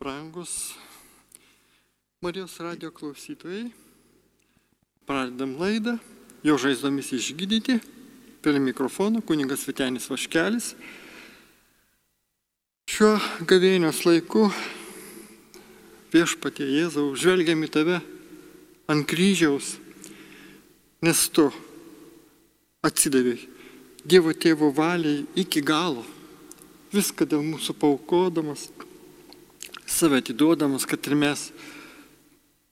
Brangus Marijos radio klausytojai, pradedam laidą, jo žaizdomis išgydyti, prie mikrofono kuningas Vitenis Vaškelis. Šiuo gavėnios laiku viešpatie Jėzau žvelgiam į tave ant kryžiaus, nes tu atsidavėjai Dievo tėvo valiai iki galo, viską dėl mūsų paukodamas, save atiduodamas, kad ir mes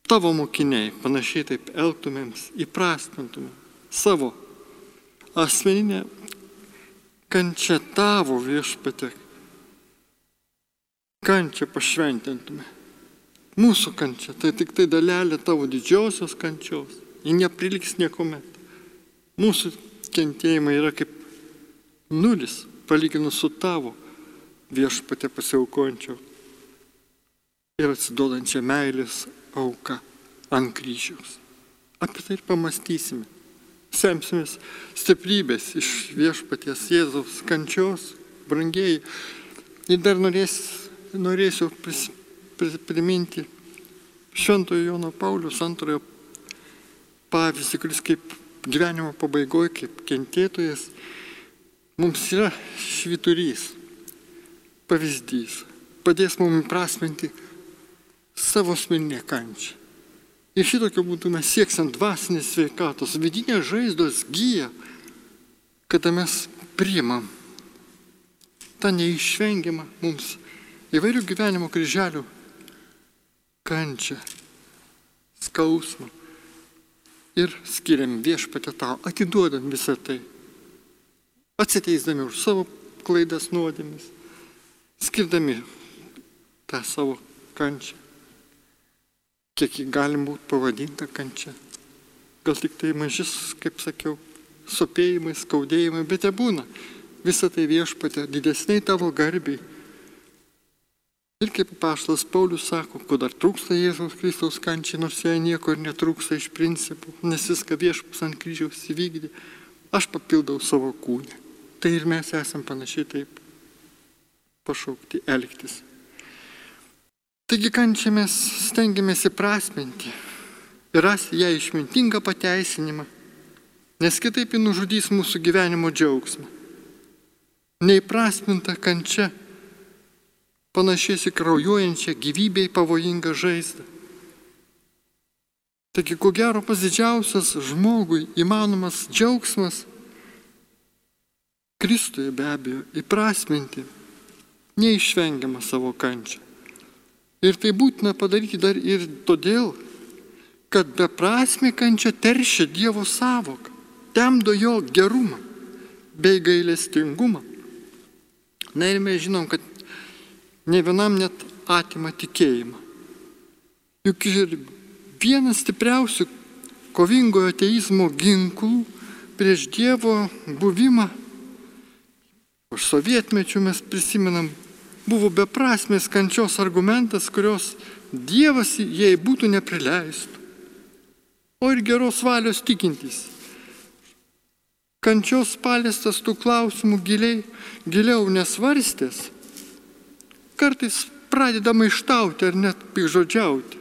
tavo mokiniai panašiai taip elgtumėms, įprastintumėm savo asmeninę kančią tavo viešpatė, kančią pašventintume. Mūsų kančia tai tik tai dalelė tavo didžiosios kančios, ji nepriliks niekuomet. Mūsų kentėjimai yra kaip nulis palyginus su tavo viešpatė pasiaukojančio ir atsiduodančia meilės auka ant kryžiaus. Apie tai ir pamastysime. Semsimės stiprybės iš viešpaties Jėzaus kančios, brangiai. Ir dar norės, norėsiu pris, pris, priminti Šventojo Jono Paulius antrojo pavyzdį, kuris kaip gyvenimo pabaigoje, kaip kentėtojas, mums yra šviturys, pavyzdys, padės mums įprasminti savo asmeninę kančią. Ir šitokiu būdu mes sieksant dvasinės sveikatos, vidinės žaizdos gyja, kada mes priimam tą neišvengiamą mums įvairių gyvenimo kryželių kančią, skausmą ir skiriam viešpatę tau, atiduodam visą tai, atsiteisdami už savo klaidas nuodėmis, skirdami tą savo kančią kiek jį galim būti pavadinta kančia. Gal tik tai mažis, kaip sakiau, sopėjimai, skaudėjimai, bet te būna. Visą tai viešpatė didesniai tavo garbiai. Ir kaip paštas Paulius sako, ko dar trūksta Jėzaus Kristaus kančiai, nors jai nieko ir netrūksta iš principų, nes viską viešpas ant kryžiaus įvykdė, aš papildau savo kūnę. Tai ir mes esam panašiai taip pašaukti elgtis. Taigi kančią mes stengiamės įprasminti ir rasti ją išmintingą pateisinimą, nes kitaip ji nužudys mūsų gyvenimo džiaugsmą. Neįprasminta kančia panašiais į kraujuojančią gyvybei pavojingą žaizdą. Taigi, ko gero, pas didžiausias žmogui įmanomas džiaugsmas Kristuje be abejo įprasminti neišvengiamą savo kančią. Ir tai būtina padaryti dar ir todėl, kad beprasme kančia teršia Dievo savoką, temdo jo gerumą bei gailestingumą. Na ir mes žinom, kad ne vienam net atima tikėjimą. Juk ir vienas stipriausių kovingojo ateizmo ginklų prieš Dievo buvimą, už sovietmečių mes prisimenam buvo beprasmės kančios argumentas, kurios Dievas jai būtų neprileistų. O ir geros valios tikintys. Kančios paliestas tų klausimų giliai, giliau nesvarstęs, kartais pradeda maištauti ar net pikžodžiauti.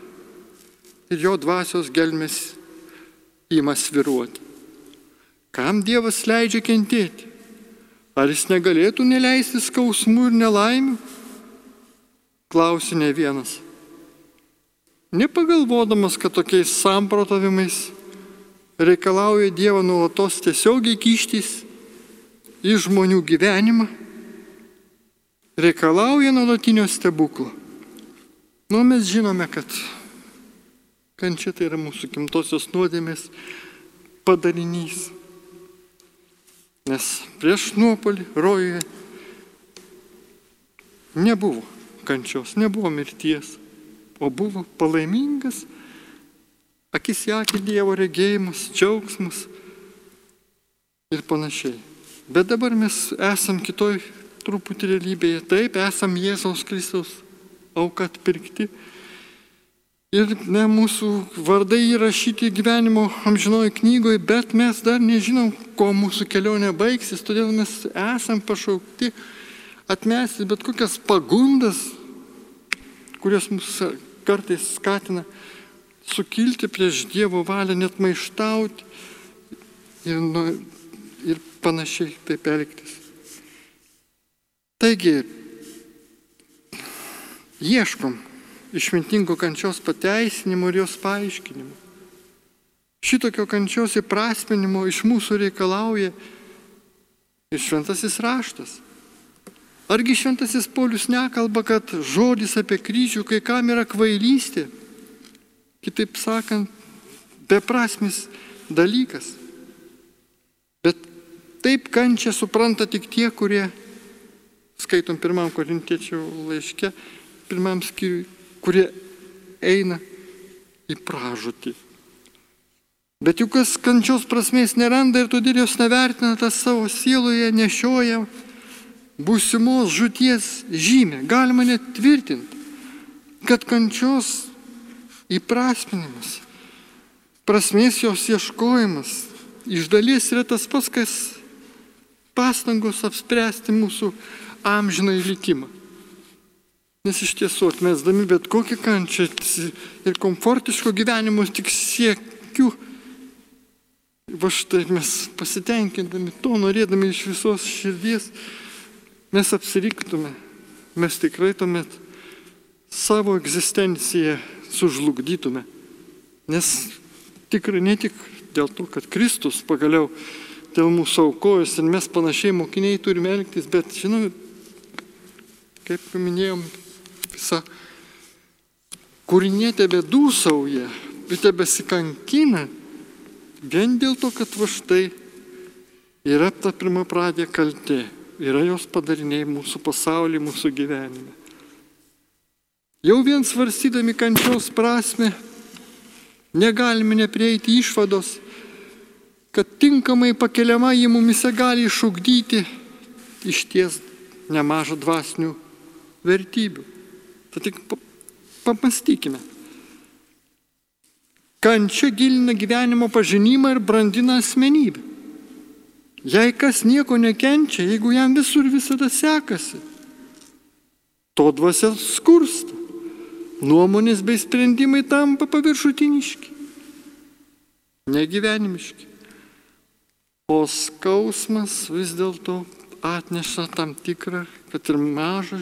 Ir jo dvasios gelmes ima sviruoti. Kam Dievas leidžia kentėti? Ar jis negalėtų neleisti skausmų ir nelaimių? Klausi ne vienas. Nepagalvodamas, kad tokiais samprotavimais reikalauja Dievo nuolatos tiesiogiai kištis į žmonių gyvenimą, reikalauja nuolatinio stebuklo. Nu, mes žinome, kad kančia tai yra mūsų gimtosios nuodėmės padarinys. Nes prieš nuopolį rojuje nebuvo kančios, nebuvo mirties, o buvo palaimingas, akis į akį Dievo regėjimas, džiaugsmas ir panašiai. Bet dabar mes esam kitoj truputį realybėje, taip, esam Jėzaus Kristaus auka atpirkti. Ir ne mūsų vardai įrašyti gyvenimo amžinoji knygoje, bet mes dar nežinom, ko mūsų kelionė baigsis, todėl mes esam pašaukti atmesti bet kokias pagundas, kurios mus kartais skatina sukilti prieš Dievo valią, net maištauti ir, nu, ir panašiai taip elgtis. Taigi, ieškom išmintingo kančios pateisinimo ir jos paaiškinimo. Šitokio kančios įprasminimo iš mūsų reikalauja ir šventasis raštas. Argi šventasis Paulius nekalba, kad žodis apie kryžių kai kam yra kvailystė, kitaip sakant, beprasmis dalykas. Bet taip kančia supranta tik tie, kurie, skaitom pirmam korintiečių laiške, pirmam skyriui, kurie eina į pražutį. Bet juk kas kančios prasmės neranda ir todėl jos nevertina tas savo sieloje, nešioja būsimos žuties žymė. Galima net tvirtinti, kad kančios įprasminimas, prasmės jos ieškojimas iš dalies yra tas pats, kas pastangos apspręsti mūsų amžinai likimą. Nes iš tiesų atmesdami bet kokį kančią ir komfortiško gyvenimo tik siekiu, va štai mes pasitenkindami to, norėdami iš visos širdies, mes apsiriktume, mes tikrai tuomet savo egzistenciją sužlugdytume. Nes tikrai ne tik dėl to, kad Kristus pagaliau dėl mūsų aukojus ir mes panašiai mokiniai turime elgtis, bet žinome, kaip minėjom, visa kūrinė tebe dūsauja, bet tebe sikankina, vien dėl to, kad va štai yra ta pirma pradė kaltė yra jos padariniai mūsų pasaulyje, mūsų gyvenime. Jau vien svarstydami kančios prasme, negalime neprieiti išvados, kad tinkamai pakeliama į mumise gali išugdyti iš ties nemažą dvasinių vertybių. Tad tik pamastykime. Kančia gilina gyvenimo pažinimą ir brandina asmenybę. Jei kas nieko nekenčia, jeigu jam visur visada sekasi, to dvasia skursta. Nuomonės bei sprendimai tampa paviršutiniški, negyvenimiški. O skausmas vis dėlto atneša tam tikrą, kad ir mažą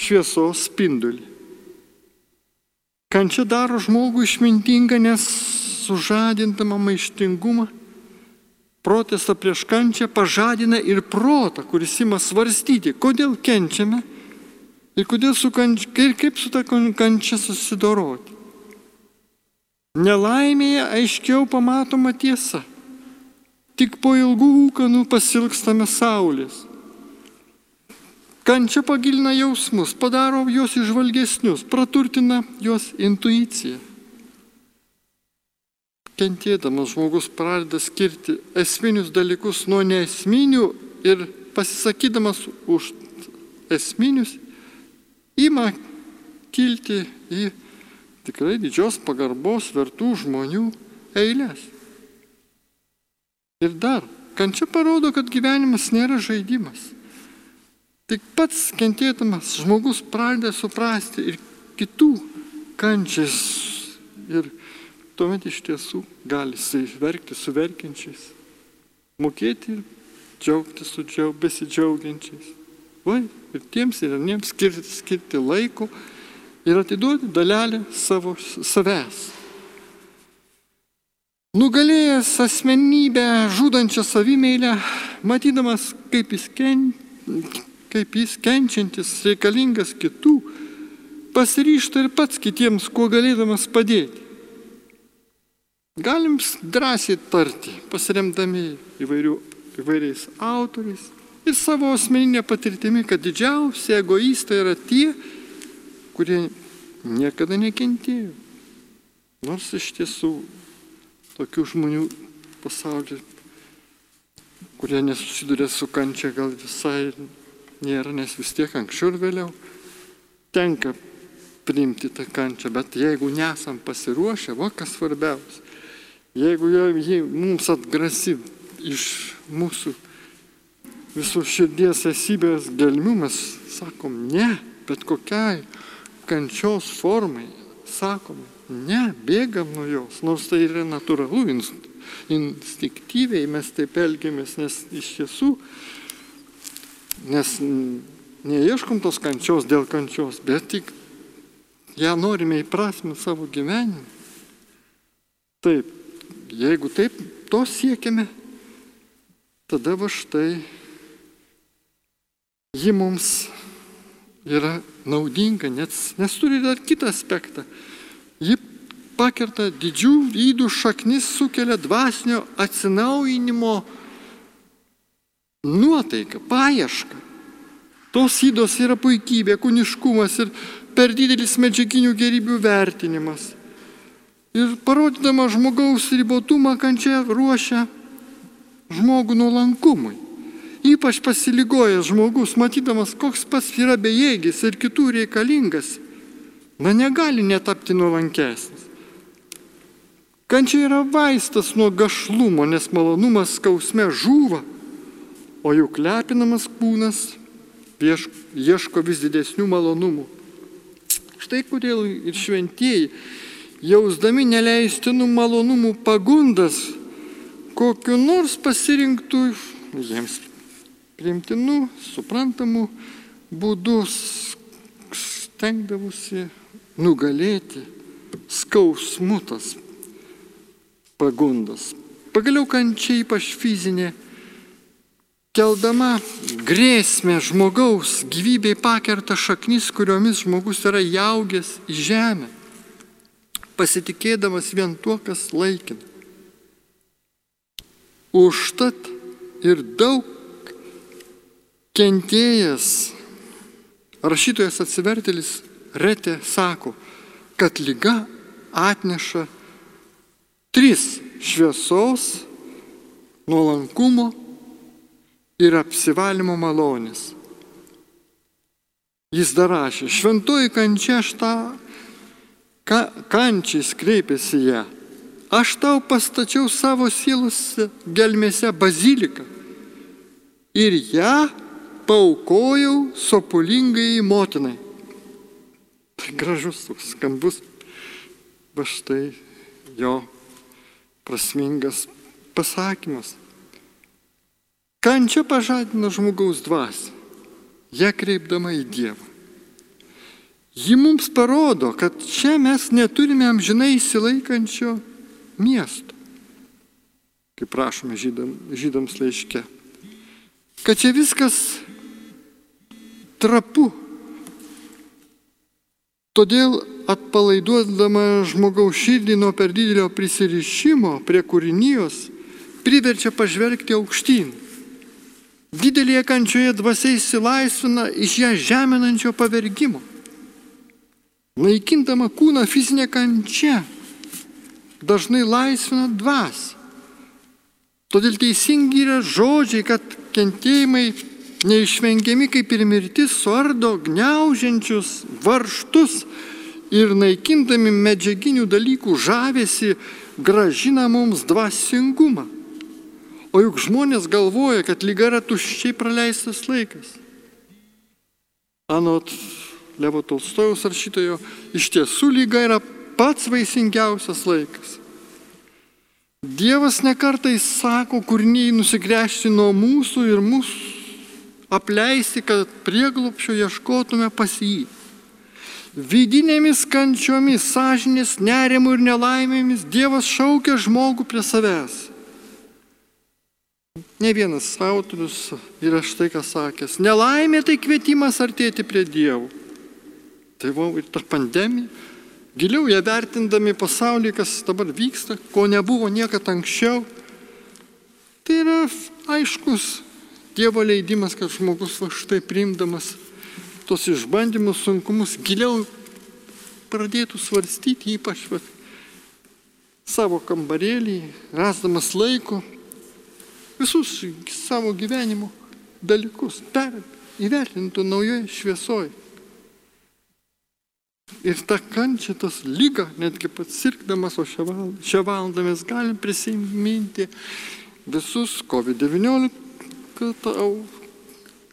šviesos spindulį. Kančia daro žmogų išmintingą, nes sužadintama maištingumą protestą prieš kančią pažadina ir protą, kuris ima svarstyti, kodėl kenčiame ir, su kančia, ir kaip su ta kančia susidoroti. Nelaimėje aiškiau pamatoma tiesa. Tik po ilgų ūkanų pasilgstame saulės. Kančia pagilina jausmus, padaro juos išvalgesnius, praturtina juos intuiciją kentėdamas žmogus pradeda skirti esminius dalykus nuo neesminių ir pasisakydamas už esminius, ima kilti į tikrai didžios pagarbos vertų žmonių eilės. Ir dar, kančia parodo, kad gyvenimas nėra žaidimas. Tik pats kentėdamas žmogus pradeda suprasti ir kitų kančias ir tuomet iš tiesų gali verkti su verkiančiais, mokėti ir džiaugti su džiaug, besidžiaugiančiais. Vai, ir tiems ir aniems skirti, skirti laiko ir atiduoti dalelę savo savęs. Nugalėjęs asmenybę žudančią savimeilę, matydamas, kaip jis, ken, kaip jis kenčiantis reikalingas kitų, pasiryšta ir pats kitiems, kuo galėdamas padėti. Galim drąsiai tarti, pasiremdami įvairių, įvairiais autoriais ir savo asmeninė patirtimi, kad didžiausi egoistai yra tie, kurie niekada nekentėjo. Nors iš tiesų tokių žmonių pasaulyje, kurie nesusiduria su kančia, gal visai nėra, nes vis tiek anksčiau ir vėliau tenka priimti tą kančią, bet jeigu nesam pasiruošę, va kas svarbiausia, Jeigu jie mums atgrasi iš mūsų visų širdies esybės gelmių, mes sakom, ne, bet kokiai kančios formai sakome, ne, bėgam nuo jos, nors tai yra natūralu, instinktyviai mes taip elgiamės, nes iš tiesų, nes neieškom tos kančios dėl kančios, bet tik ją norime įprasminti savo gyvenimą. Taip, jeigu taip to siekiame, tada va štai ji mums yra naudinga, nes, nes turi dar kitą aspektą. Ji pakerta didžių rydų šaknis, sukelia dvasinio atsinaujinimo nuotaiką, paiešką. Tos įdos yra puikybė, kūniškumas ir per didelis medžiaginių gerybių vertinimas. Ir parodydama žmogaus ribotumą kančia ruošia žmogų nuolankumui. Ypač pasiligojęs žmogus, matydamas, koks pats yra bejėgis ir kitų reikalingas, na negali netapti nuolankesnis. Kančia yra vaistas nuo gašlumo, nes malonumas skausme žūva, o juk lepinamas kūnas ieško vis didesnių malonumų. Štai kodėl ir šventieji, jausdami neleistinų malonumų pagundas, kokiu nors pasirinktų jiems priimtinų, suprantamų būdų stengdavusi nugalėti skausmutas pagundas. Pagaliau kančia ypač fizinė, keldama grėsmę žmogaus gyvybei pakerta šaknis, kuriomis žmogus yra jaugęs į žemę, pasitikėdamas vien tuo, kas laikina. Užtat ir daug kentėjęs rašytojas atsivertelis Retė sako, kad lyga atneša tris šviesos, nuolankumo ir apsivalymo malonės. Jis dar rašė, šventoji kančia aš tą ka, kančiais kreipėsi ją. Aš tau pastačiau savo sielos gelmėse baziliką ir ją paukojau sopulingai motinai. Tai gražus toks skambus, va štai jo prasmingas pasakymas. Kančia pažadina žmogaus dvasį, ją kreipdama į Dievą. Ji mums parodo, kad čia mes neturime amžinai įsilaikančio miesto, kaip prašome žydam, žydams laiške. Kad čia viskas trapu. Todėl atpalaiduodama žmogaus širdį nuo per didelio prisirišimo prie kūrinijos, priverčia pažvelgti aukštyn. Didelėje kančioje dvasiai įsilaisvina iš ją žeminančio pavergimo. Naikindama kūną fizinė kančia dažnai laisvina dvasį. Todėl teisingi yra žodžiai, kad kentėjimai neišvengiami kaip ir mirtis suardo gniaužiančius varštus ir naikindami medžiaginių dalykų žavesi gražina mums dvasingumą. O juk žmonės galvoja, kad lyga yra tuščiai praleistas laikas. Anot Levo Tolstojaus rašytojo, iš tiesų lyga yra pats vaisingiausias laikas. Dievas nekartai sako kūriniai nusigręžti nuo mūsų ir mūsų apleisti, kad prieglopšio ieškotume pas jį. Vidinėmis kančiomis, sąžinės, nerimų ir nelaimėmis Dievas šaukia žmogų prie savęs. Ne vienas autorius yra štai ką sakęs. Nelaimė tai kvietimas artėti prie Dievo. Tai va ir ta pandemija. Giliau ją vertindami pasaulį, kas dabar vyksta, ko nebuvo niekada anksčiau. Tai yra aiškus Dievo leidimas, kad žmogus va štai priimdamas tos išbandymus, sunkumus, giliau pradėtų svarstyti, ypač va, savo kambarėlį, rasdamas laiko, visus savo gyvenimo dalykus per įvertintų naujoje šviesoje. Ir tą kančią, tas lygą, netgi pats sirgdamas, o šią valandą, šią valandą mes galim prisiminti visus COVID-19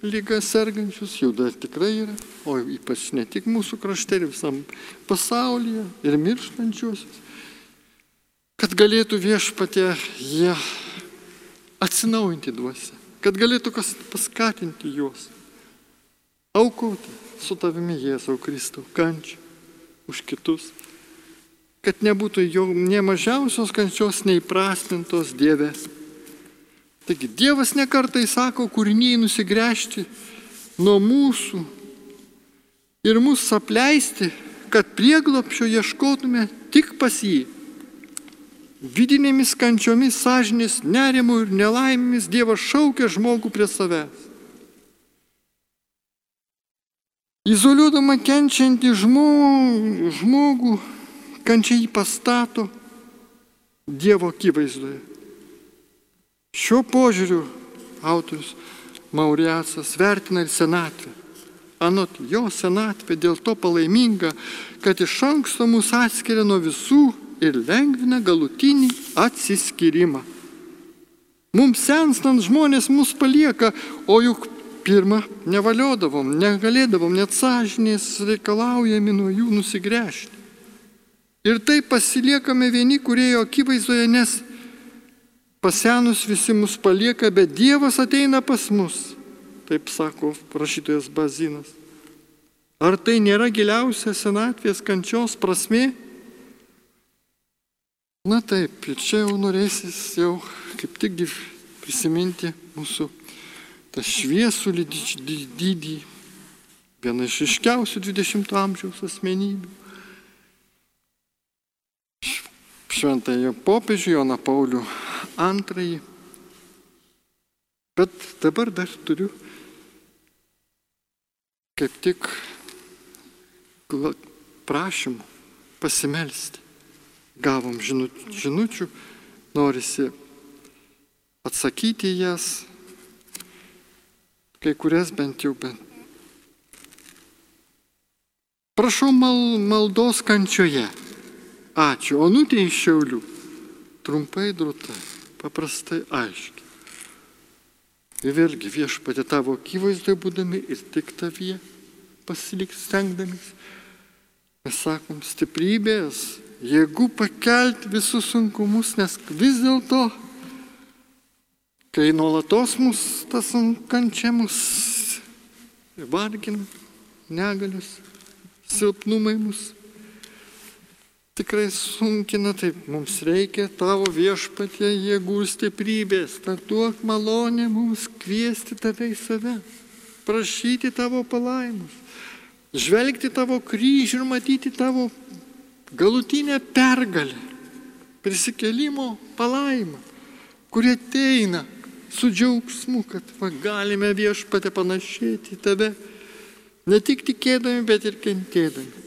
lyga sergančius, jų dar tikrai yra, o ypač ne tik mūsų krašte ir visam pasaulyje, ir mirštančiuosius, kad galėtų viešpatė jie atsinaujinti dvasę, kad galėtų kas paskatinti juos, aukoti su tavimi Jėzau Kristau kančią už kitus, kad nebūtų jau ne mažiausios kančios neįprasmintos Dievės. Taigi Dievas nekartai sako kūriniai nusigręžti nuo mūsų ir mūsų apleisti, kad prieglopšio ieškotume tik pas jį. Vidinėmis kančiomis, sąžinės, nerimu ir nelaimėmis Dievas šaukia žmogų prie savęs. Izoliuodama kenčiantį žmogų, žmogų kančia jį pastato Dievo akivaizdoje. Šiuo požiūriu autorius Mauriacas vertina ir senatvę. Anot jo senatvė dėl to palaiminga, kad iš anksto mus atskiria nuo visų ir lengvina galutinį atsiskyrimą. Mums senstant žmonės mus palieka, o juk pirmą nevaliodavom, negalėdavom, net sąžinės reikalaujami nuo jų nusigręžti. Ir taip pasiliekame vieni, kurie jo akivaizdoje, nes pasenus visi mus palieka, bet Dievas ateina pas mus, taip sako rašytojas Bazinas. Ar tai nėra giliausia senatvės kančios prasme? Na taip, ir čia jau norėsis jau kaip tik prisiminti mūsų tą šviesų dydį, viena iš iškiausių 20-ojo amžiaus asmenybių. Šventąją popiežių Joną Paulių II. Bet dabar dar turiu kaip tik prašymų pasimelsti. Gavom žinučių, norisi atsakyti jas, kai kurias bent jau bent. Prašau mal, maldos kančioje. Ačiū. Onutė iš Šiaulių. Trumpai, drūtai, paprastai, aiškiai. Ir vėlgi viešpatė tavo akivaizdoje būdami ir tik tavie pasilik stengdamis. Mes sakom stiprybės, jėgų pakelti visus sunkumus, nes vis dėlto kai nuolatos mus tas kančia mus vargina, negalius, silpnumai mus. Tikrai sunkina, taip mums reikia tavo viešpatie jėgų stiprybės, tad duok malonę mums kviesti tave į save, prašyti tavo palaimus, žvelgti tavo kryžių ir matyti tavo galutinę pergalę, prisikelimo palaimą, kurie ateina su džiaugsmu, kad va, galime viešpatę panašėti į tave, ne tik tikėdami, bet ir kentėdami.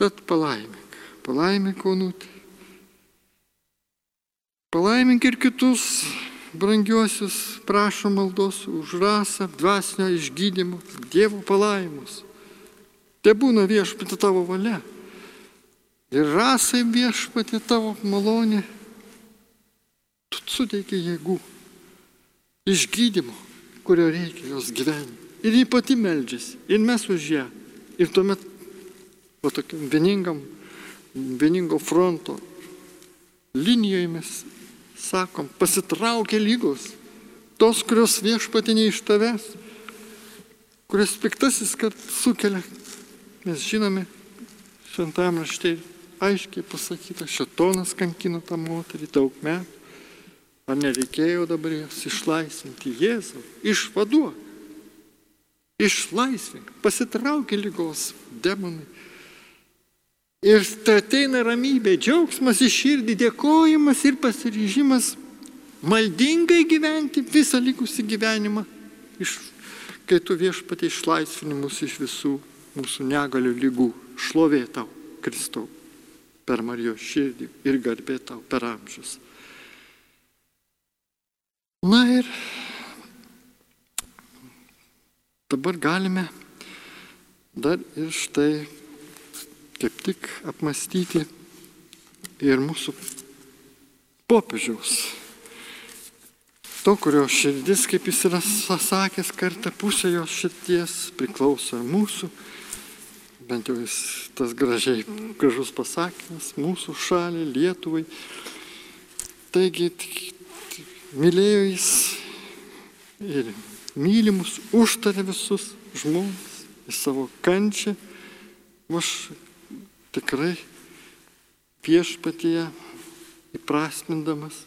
Tad palaimink, palaimink onutį. Palaimink ir kitus brangiuosius, prašom maldos už rasą, dvasinio išgydymo, Dievo palaimus. Te būna viešpatė tavo valia. Ir rasai viešpatė tavo malonė. Tu suteikia jėgų išgydymo, kurio reikia jos gyvenime. Ir ji pati meldžiasi, ir mes už ją. Ir tuomet, va tokiam vieningam, vieningo fronto linijoje mes sakom, pasitraukia lygos, tos, kurios viešpatinė iš tavęs, kurias piktasis, kad sukelia. Mes žinome, šventame rašte aiškiai pasakyta, šetonas kankino tą moterį daug metų. Ar nereikėjo dabar jas išlaisvinti Jėzų? Išvaduok. Išlaisvink. Pasitraukė lygos demonai. Ir ateina ramybė, džiaugsmas į širdį, dėkojimas ir pasiryžimas maldingai gyventi visą likusį gyvenimą, iš, kai tu viešpatai išlaisvini mus iš visų mūsų negalių lygų. Šlovė tau, Kristau, per Marijos širdį ir garbė tau per amžius. Na ir dabar galime dar ir štai kaip tik apmastyti ir mūsų popiežiaus to, kurio širdis, kaip jis yra sakęs, kartą pusė jo širdies priklauso ir mūsų, bent jau jis tas gražiai, gražus pasakymas, mūsų šaliai, Lietuvai. Taigi, mylėjo jis ir mylimus užtarė visus žmonės į savo kančią, aš tikrai viešpatyje įprasmindamas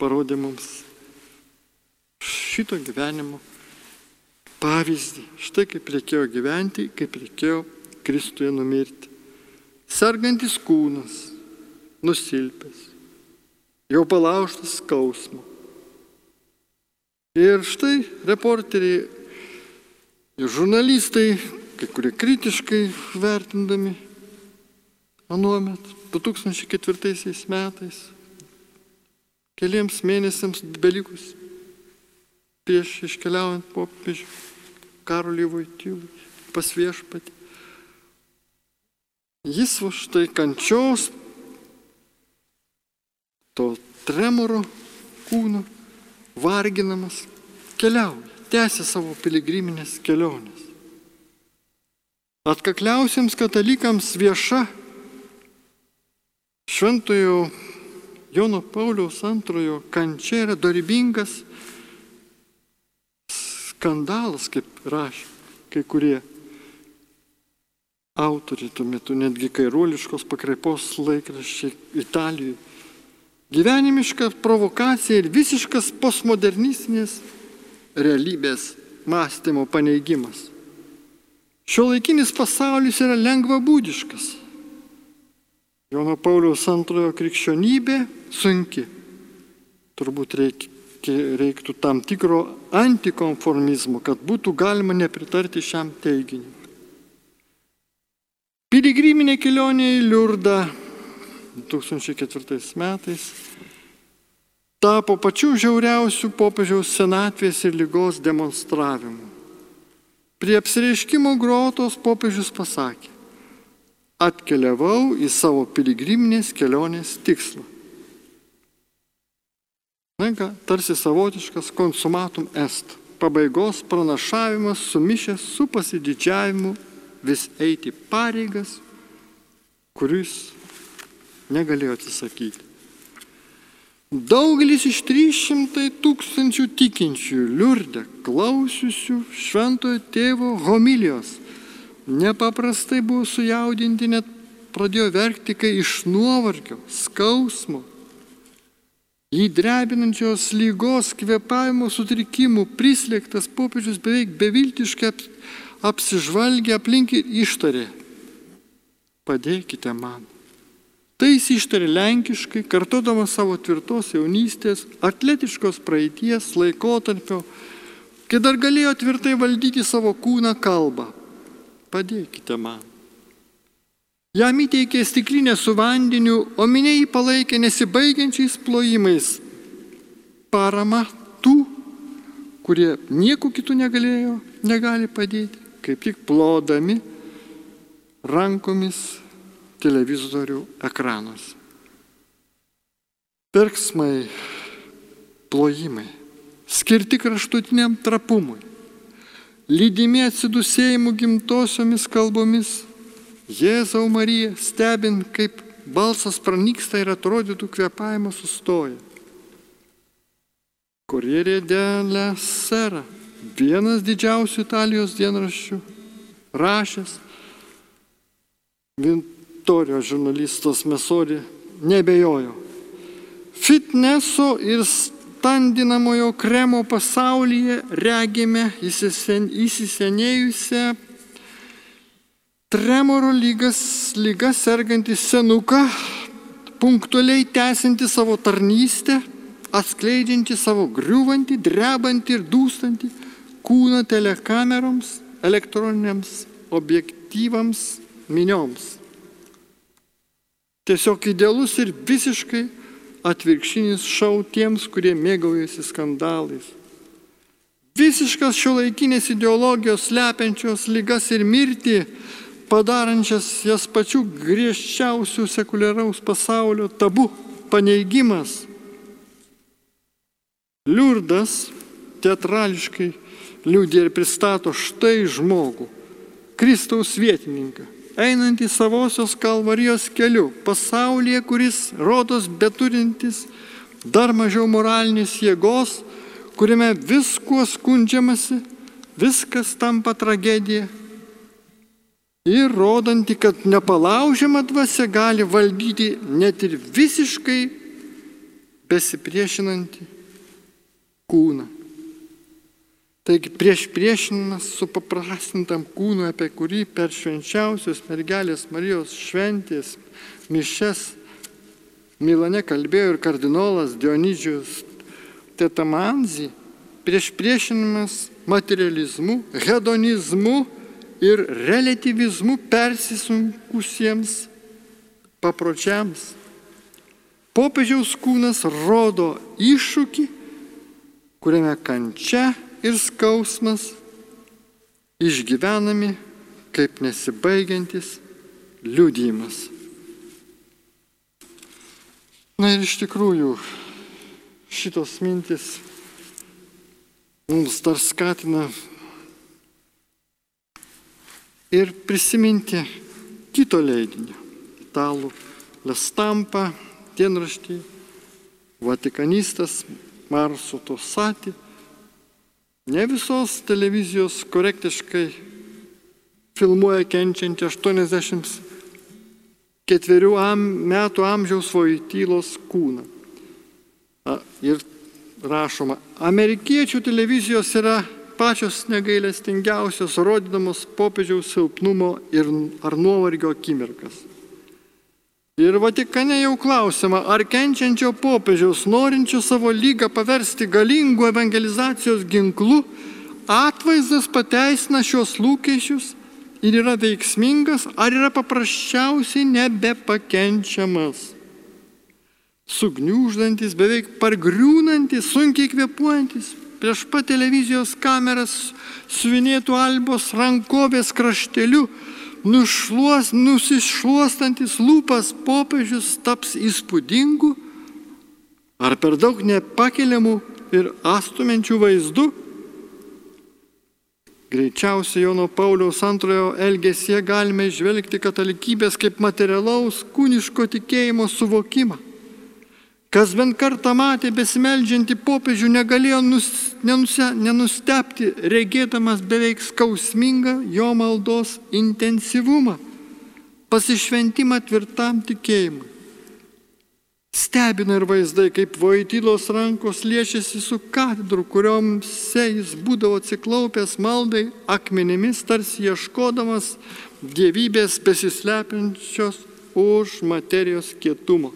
parodė mums šito gyvenimo pavyzdį. Štai kaip reikėjo gyventi, kaip reikėjo Kristuje numirti. Sergantis kūnas, nusilpęs, jau palauštas skausmo. Ir štai reporteriai ir žurnalistai, kai kurie kritiškai vertindami anuomet, 2004 metais, keliems mėnesiams belikus prieš iškeliaujant popiežių Karolį Vojtilų pas viešpatį. Jis už tai kančios, to tremoro kūno, varginamas, keliauja, tęsia savo piligriminės kelionės. Atkakliausiems katalikams vieša šventojo Jono Pauliaus antrojo kančia yra dorybingas skandalas, kaip rašė kai kurie autoriai tuo metu, netgi kairuoliškos pakraipos laikraščiai Italijoje. Gyvenimiška provokacija ir visiškas postmodernistinės realybės mąstymo paneigimas. Šio laikinis pasaulis yra lengvabūdiškas. Jono Pauliaus antrojo krikščionybė sunki. Turbūt reikia reiktų tam tikro antikonformizmo, kad būtų galima nepritarti šiam teiginiui. Piligriminė kelionė į Liurdą 2004 metais tapo pačiu žiauriausių popiežiaus senatvės ir lygos demonstravimu. Prie apsireiškimo grotos popiežius pasakė, atkeliavau į savo piligriminės kelionės tikslą. Na, tarsi savotiškas konsumatum est. Pabaigos pranašavimas sumišęs su pasididžiavimu vis eiti pareigas, kuris negalėjo atsisakyti. Daugelis iš 300 tūkstančių tikinčių liurdė klausiusių šventojo tėvo homilijos nepaprastai buvo sujaudinti, net pradėjo verkti, kai iš nuovargio, skausmo Jį drebinančios lygos kvepavimo sutrikimų prislėgtas popiežius beveik beviltiškai apsižvalgė aplink ir ištarė. Padėkite man. Tai jis ištarė lenkiškai, kartodamas savo tvirtos jaunystės, atletiškos praeities laikotarpio, kai dar galėjo tvirtai valdyti savo kūną kalbą. Padėkite man. Jam įteikė stiklinę su vandeniu, o minė jį palaikė nesibaigiančiais plojimais. Parama tų, kurie nieko kitų negalėjo, negali padėti, kaip tik plodami rankomis televizorių ekranuose. Perksmai, plojimai, skirti kraštutiniam trapumui, lydimi atsidusėjimų gimtosiomis kalbomis Jėzau Marija, stebint, kaip balsas pranyksta ir atrodytų kvepavimas sustoja. Korierė dėlė sera, vienas didžiausių Italijos dienraščių, rašęs, Vintorijos žurnalistas Mesori nebejojo. Fitneso ir standinamojo kremo pasaulyje regime įsisenėjusią tremoro lygas, lygas sergantį senuką, punktualiai tęsinti savo tarnystę, atskleidžianti savo griūvantį, drebantį ir dūstantį kūną telekameroms, elektroniniams objektyvams, minioms. Tiesiog idealus ir visiškai atvirkštinis šau tiems, kurie mėgaujasi skandalais. Visiškas šio laikinės ideologijos slepiančios lygas ir mirtį padarančias jas pačių griežčiausių sekuliaraus pasaulio tabu paneigimas. Liurdas teatrališkai liūdė ir pristato štai žmogų, Kristaus vietininką, einantį savosios kalvarijos keliu, pasaulyje, kuris rodos beturintis dar mažiau moralinės jėgos, kuriame viskuo skundžiamasi, viskas tampa tragedija. Ir rodanti, kad nepalaužiama dvasia gali valdyti net ir visiškai besipriešinantį kūną. Taigi prieš priešinimas su paprastintam kūnu, apie kurį per švenčiausios mergelės Marijos šventės mišes Milane kalbėjo ir kardinolas Dionydžius Tetamanzi, prieš priešinimas materializmu, hedonizmu ir relativizmu persisunkusiems papročiams. Popiežiaus kūnas rodo iššūkį, kuriame kančia ir skausmas išgyvenami kaip nesibaigiantis liūdėjimas. Na ir iš tikrųjų šitos mintis mums dar skatina ir prisiminti kito leidinio, italų Lestampa, dienraštį, Vatikanistas Marso Tosati, ne visos televizijos korektiškai filmuoja kenčiantį 84 am, metų amžiaus Vojtylos kūną. Ir rašoma, amerikiečių televizijos yra pačios negailestingiausios, rodydamos popiežiaus silpnumo ir ar nuovargio akimirkas. Ir Vatikane jau klausima, ar kenčiančio popiežiaus, norinčio savo lygą paversti galingų evangelizacijos ginklu, atvaizdas pateisina šios lūkesčius ir yra veiksmingas, ar yra paprasčiausiai nebepakenčiamas. Sugniuždantis, beveik pargriūnantis, sunkiai kvepuojantis, prieš pat televizijos kameras suvinėtų albos rankovės krašteliu, nušluos, nusišluostantis lūpas popiežius taps įspūdingu ar per daug nepakeliamų ir astumenčių vaizdų. Greičiausiai Jono Pauliaus antrojo elgesie galime išvelgti katalikybės kaip materialaus kūniško tikėjimo suvokimą. Kas bent kartą matė besimeldžiantį popiežių, negalėjo nus, nenuse, nenustepti, regėdamas beveik skausmingą jo maldos intensyvumą, pasišventimą tvirtam tikėjimui. Stebina ir vaizdai, kaip Vojtylos rankos liečiasi su katedru, kuriuomse jis būdavo atsiklaupęs maldai akmenimis, tarsi ieškodamas gyvybės besislepiančios už materijos kietumo.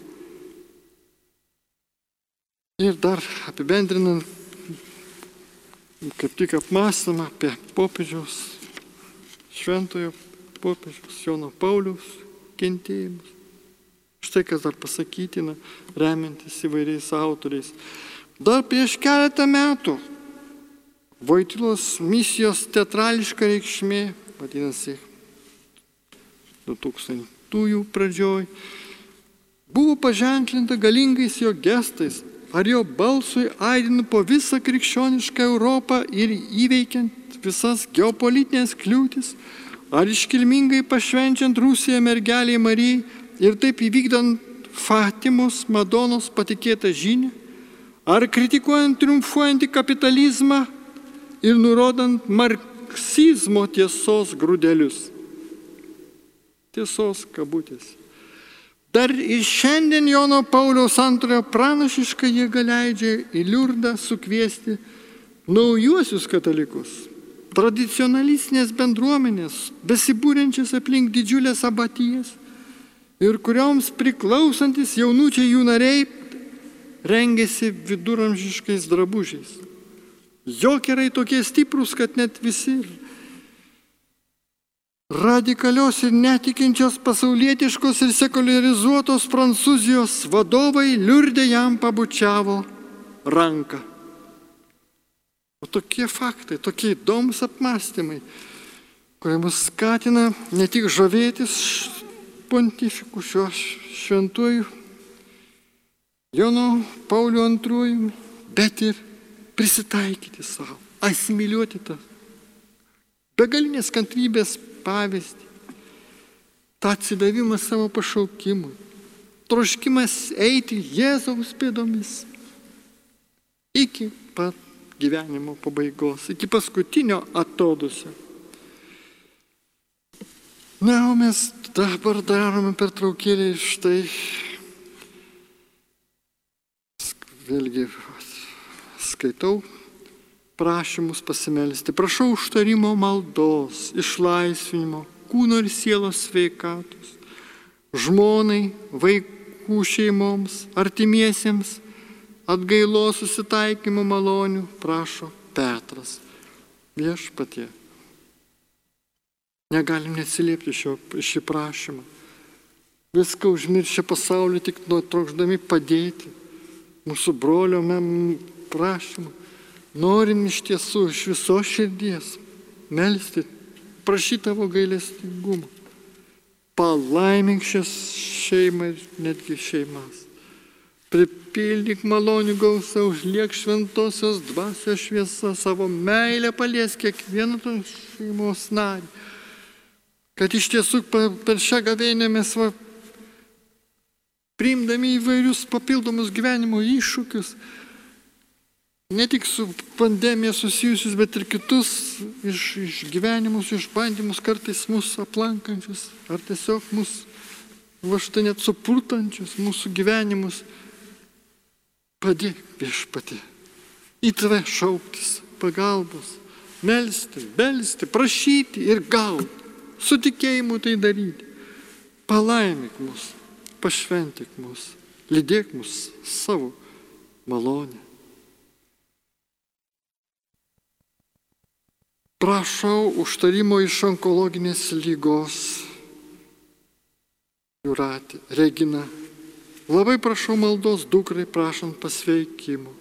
Ir dar apibendrinant, kaip tik apmąstama apie popiežiaus, šventojo popiežiaus Jono Pauliaus kentėjimus. Štai kas dar pasakytina, remiantis įvairiais autoriais. Dar prieš keletą metų Vaitilos misijos teatrališka reikšmė, vadinasi, 2000-ųjų pradžioj, buvo paženklinta galingais jo gestais, ar jo balsui aidinu po visą krikščionišką Europą ir įveikiant visas geopolitinės kliūtis, ar iškilmingai pašvenčiant Rusiją mergeliai Marijai ir taip įvykdant Fatimos Madonos patikėtą žinią, ar kritikuojant triumfuojantį kapitalizmą ir nurodant marksizmo tiesos grūdelius. Tiesos kabutės. Dar ir šiandien Jono Pauliaus antrojo pranašiška jėga leidžia į liurdą sukviesti naujuosius katalikus, tradicionalistinės bendruomenės, besibūrenčias aplink didžiulės abatijas ir kurioms priklausantis jaunučiai jų nariai rengėsi viduramžiškais drabužiais. Jokerai tokie stiprus, kad net visi radikalios ir netikinčios pasaulietiškos ir sekularizuotos Prancūzijos vadovai liurdė jam pabučiavo ranką. O tokie faktai, tokie įdomus apmąstymai, kurie mus skatina ne tik žavėtis pontifikų šiuo šventuoju Jono Pauliu II, bet ir prisitaikyti savo, asimiliuoti tą begalinės kantrybės pavyzdį, tą atsidavimą savo pašaukimui, troškimas eiti Jėzaus pėdomis iki pat gyvenimo pabaigos, iki paskutinio atodusio. Na, o mes dabar darome pertraukėlį štai. Vėlgi skaitau prašymus pasimelsti. Prašau užtarimo maldos, išlaisvinimo, kūno ir sielos sveikatos, žmonai, vaikų šeimoms, artimiesiems, atgailos susitaikymo malonių, prašo Petras. Viešpatie. Negalim neatsiliepti šio, šį prašymą. Viską užmiršę pasaulį tik nuo trokšdami padėti mūsų brolio prašymą. Norim iš tiesų iš viso širdies melstį, prašyti tavo gailestingumą. Palaimink šias šeimą ir netgi šeimas. Pripildyk malonių gausą, užliek šventosios dvasios šviesa, savo meilę palies kiekvieną šeimos narį. Kad iš tiesų per šią gavėnę mes va, priimdami įvairius papildomus gyvenimo iššūkius, ne tik su pandemija susijusius, bet ir kitus iš, išgyvenimus, išbandymus, kartais mūsų aplankančius, ar tiesiog mūsų va štai net supurtančius mūsų gyvenimus. Padėk viešpatį. Į tave šauktis pagalbos, melstį, belsti, prašyti ir gauti. Su tikėjimu tai daryti. Palaimik mus, pašventik mus, lydėk mus savo malonę. Prašau užtarimo iš onkologinės lygos. Juratė, Regina. Labai prašau maldos dukrai prašant pasveikimo.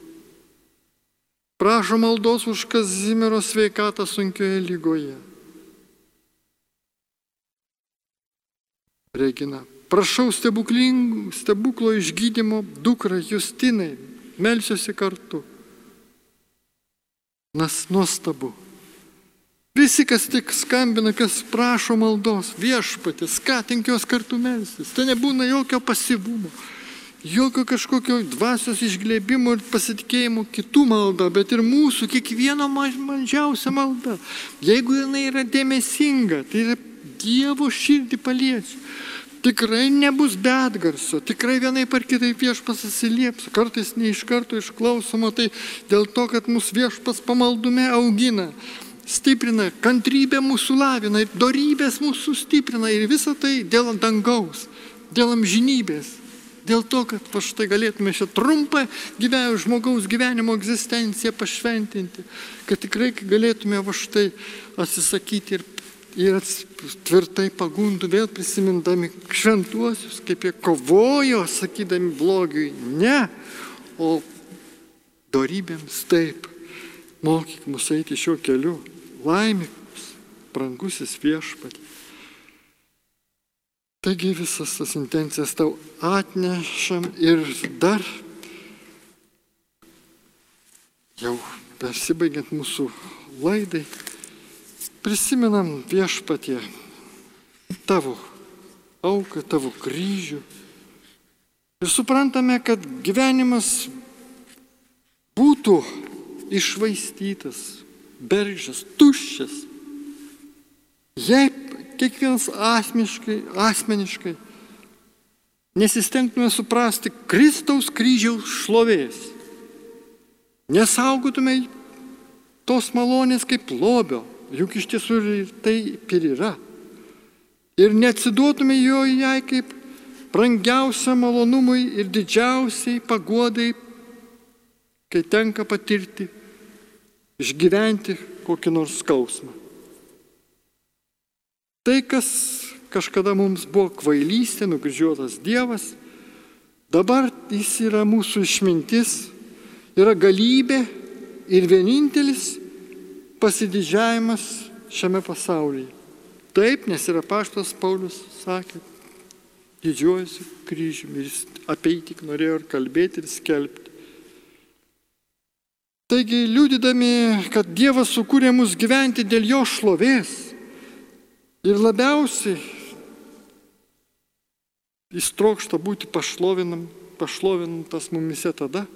Prašau maldos už Kazimiero sveikatą sunkioje lygoje. Regina. Prašau stebuklo išgydymo dukrai Justinai. Melsiuosi kartu. Nas nuostabu. Visi, kas tik skambina, kas prašo maldos, viešpatį, skatink juos kartu melstis. Tai nebūna jokio pasivumo, jokio kažkokio dvasios išglėbimo ir pasitikėjimo kitų malda, bet ir mūsų kiekvieno mažiausia malda. Jeigu jinai yra dėmesinga, tai yra Dievo širdį paliečia. Tikrai nebus be atgarsio, tikrai vienai par kitaip viešpas atsilieps, kartais ne iš karto išklausoma, tai dėl to, kad mūsų viešpas pamaldume augina stiprina, kantrybė mūsų lavina, darybės mūsų stiprina ir visa tai dėl dangaus, dėl amžinybės. Dėl to, kad va štai galėtume šią trumpą gyvenimo, žmogaus gyvenimo egzistenciją pašventinti, kad tikrai galėtume va štai atsisakyti ir, ir tvirtai pagundų vėl prisimindami šventuosius, kaip jie kovojo, sakydami blogiui ne, o darybėms taip. Mokyk mus eiti šiuo keliu laimėkus, brangusis viešpatį. Taigi visas tas intencijas tau atnešam ir dar jau persibaigiant mūsų laidai, prisimenam viešpatie tavo auką, tavo kryžių ir suprantame, kad gyvenimas būtų išvaistytas, beržas, tuščias. Jei kiekvienas asmeniškai, asmeniškai nesistengtume suprasti Kristaus kryžiaus šlovės, nesaugotume tos malonės kaip lobio, juk iš tiesų tai ir yra, ir neatsiduotume jo jai kaip brangiausiam malonumui ir didžiausiai pagodai, kai tenka patirti išgyventi kokį nors skausmą. Tai, kas kažkada mums buvo kvailystė, nukryžiuotas Dievas, dabar jis yra mūsų išmintis, yra galybė ir vienintelis pasididžiavimas šiame pasaulyje. Taip, nes yra paštas Paulius sakė, didžiuojasi kryžiumi ir jis apie jį tik norėjo ir kalbėti ir skelbti. Taigi, liūdydami, kad Dievas sukūrė mus gyventi dėl jo šlovės ir labiausiai jis trokšta būti pašlovinam, pašlovintas mumise tada,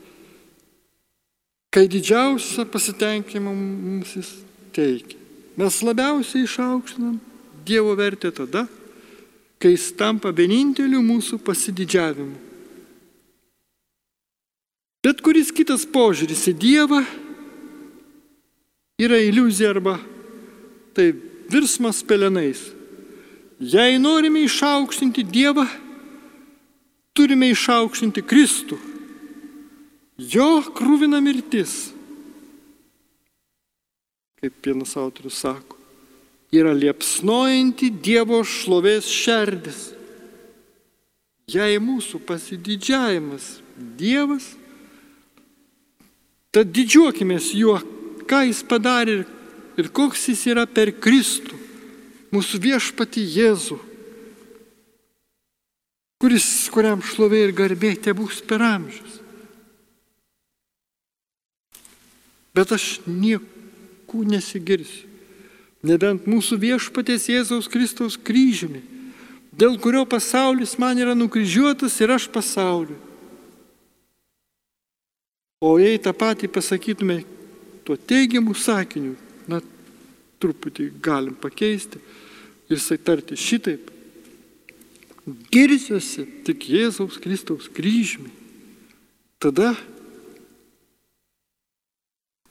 kai didžiausią pasitenkinimą mums jis teikia. Mes labiausiai išaukštinam Dievo vertę tada, kai jis tampa vieninteliu mūsų pasididžiavimu. Bet kuris kitas požiūris į Dievą yra iliuzija arba tai virsmas pelenais. Jei norime išaukštinti Dievą, turime išaukštinti Kristų. Jo krūvina mirtis, kaip vienas autorius sako, yra liepsnojanti Dievo šlovės šerdis. Jei mūsų pasididžiavimas Dievas, Tad didžiuokimės juo, ką jis padarė ir, ir koks jis yra per Kristų, mūsų viešpati Jėzų, kuris, kuriam šlovė ir garbė te bus per amžius. Bet aš niekų nesigirsiu, nebent mūsų viešpatės Jėzaus Kristaus kryžiumi, dėl kurio pasaulis man yra nukryžiuotas ir aš pasauliu. O jei tą patį pasakytume tuo teigiamu sakiniu, na, truputį galim pakeisti ir satarti šitaip. Girsiuosi tik Jėzaus Kristaus kryžmi. Tada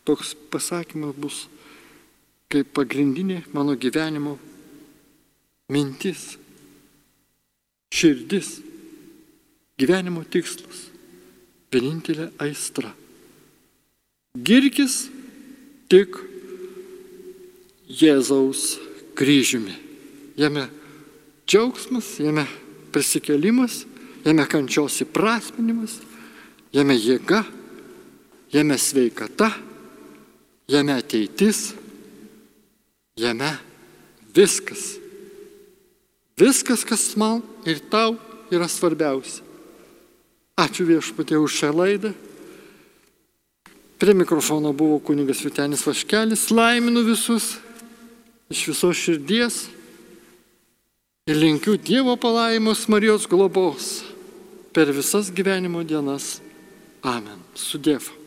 toks pasakymas bus kaip pagrindinė mano gyvenimo mintis, širdis, gyvenimo tikslas, vienintelė aistra. Girkis tik Jėzaus kryžiumi. Jame džiaugsmas, jame prisikelimas, jame kančios įprasminimas, jame jėga, jame sveikata, jame ateitis, jame viskas. Viskas, kas man ir tau yra svarbiausia. Ačiū viešpatė už šią laidą. Prie mikrofono buvo kunigas Vitenis Vaškelis, laiminu visus iš visos širdies ir linkiu Dievo palaimos Marijos globos per visas gyvenimo dienas. Amen. Sudėv.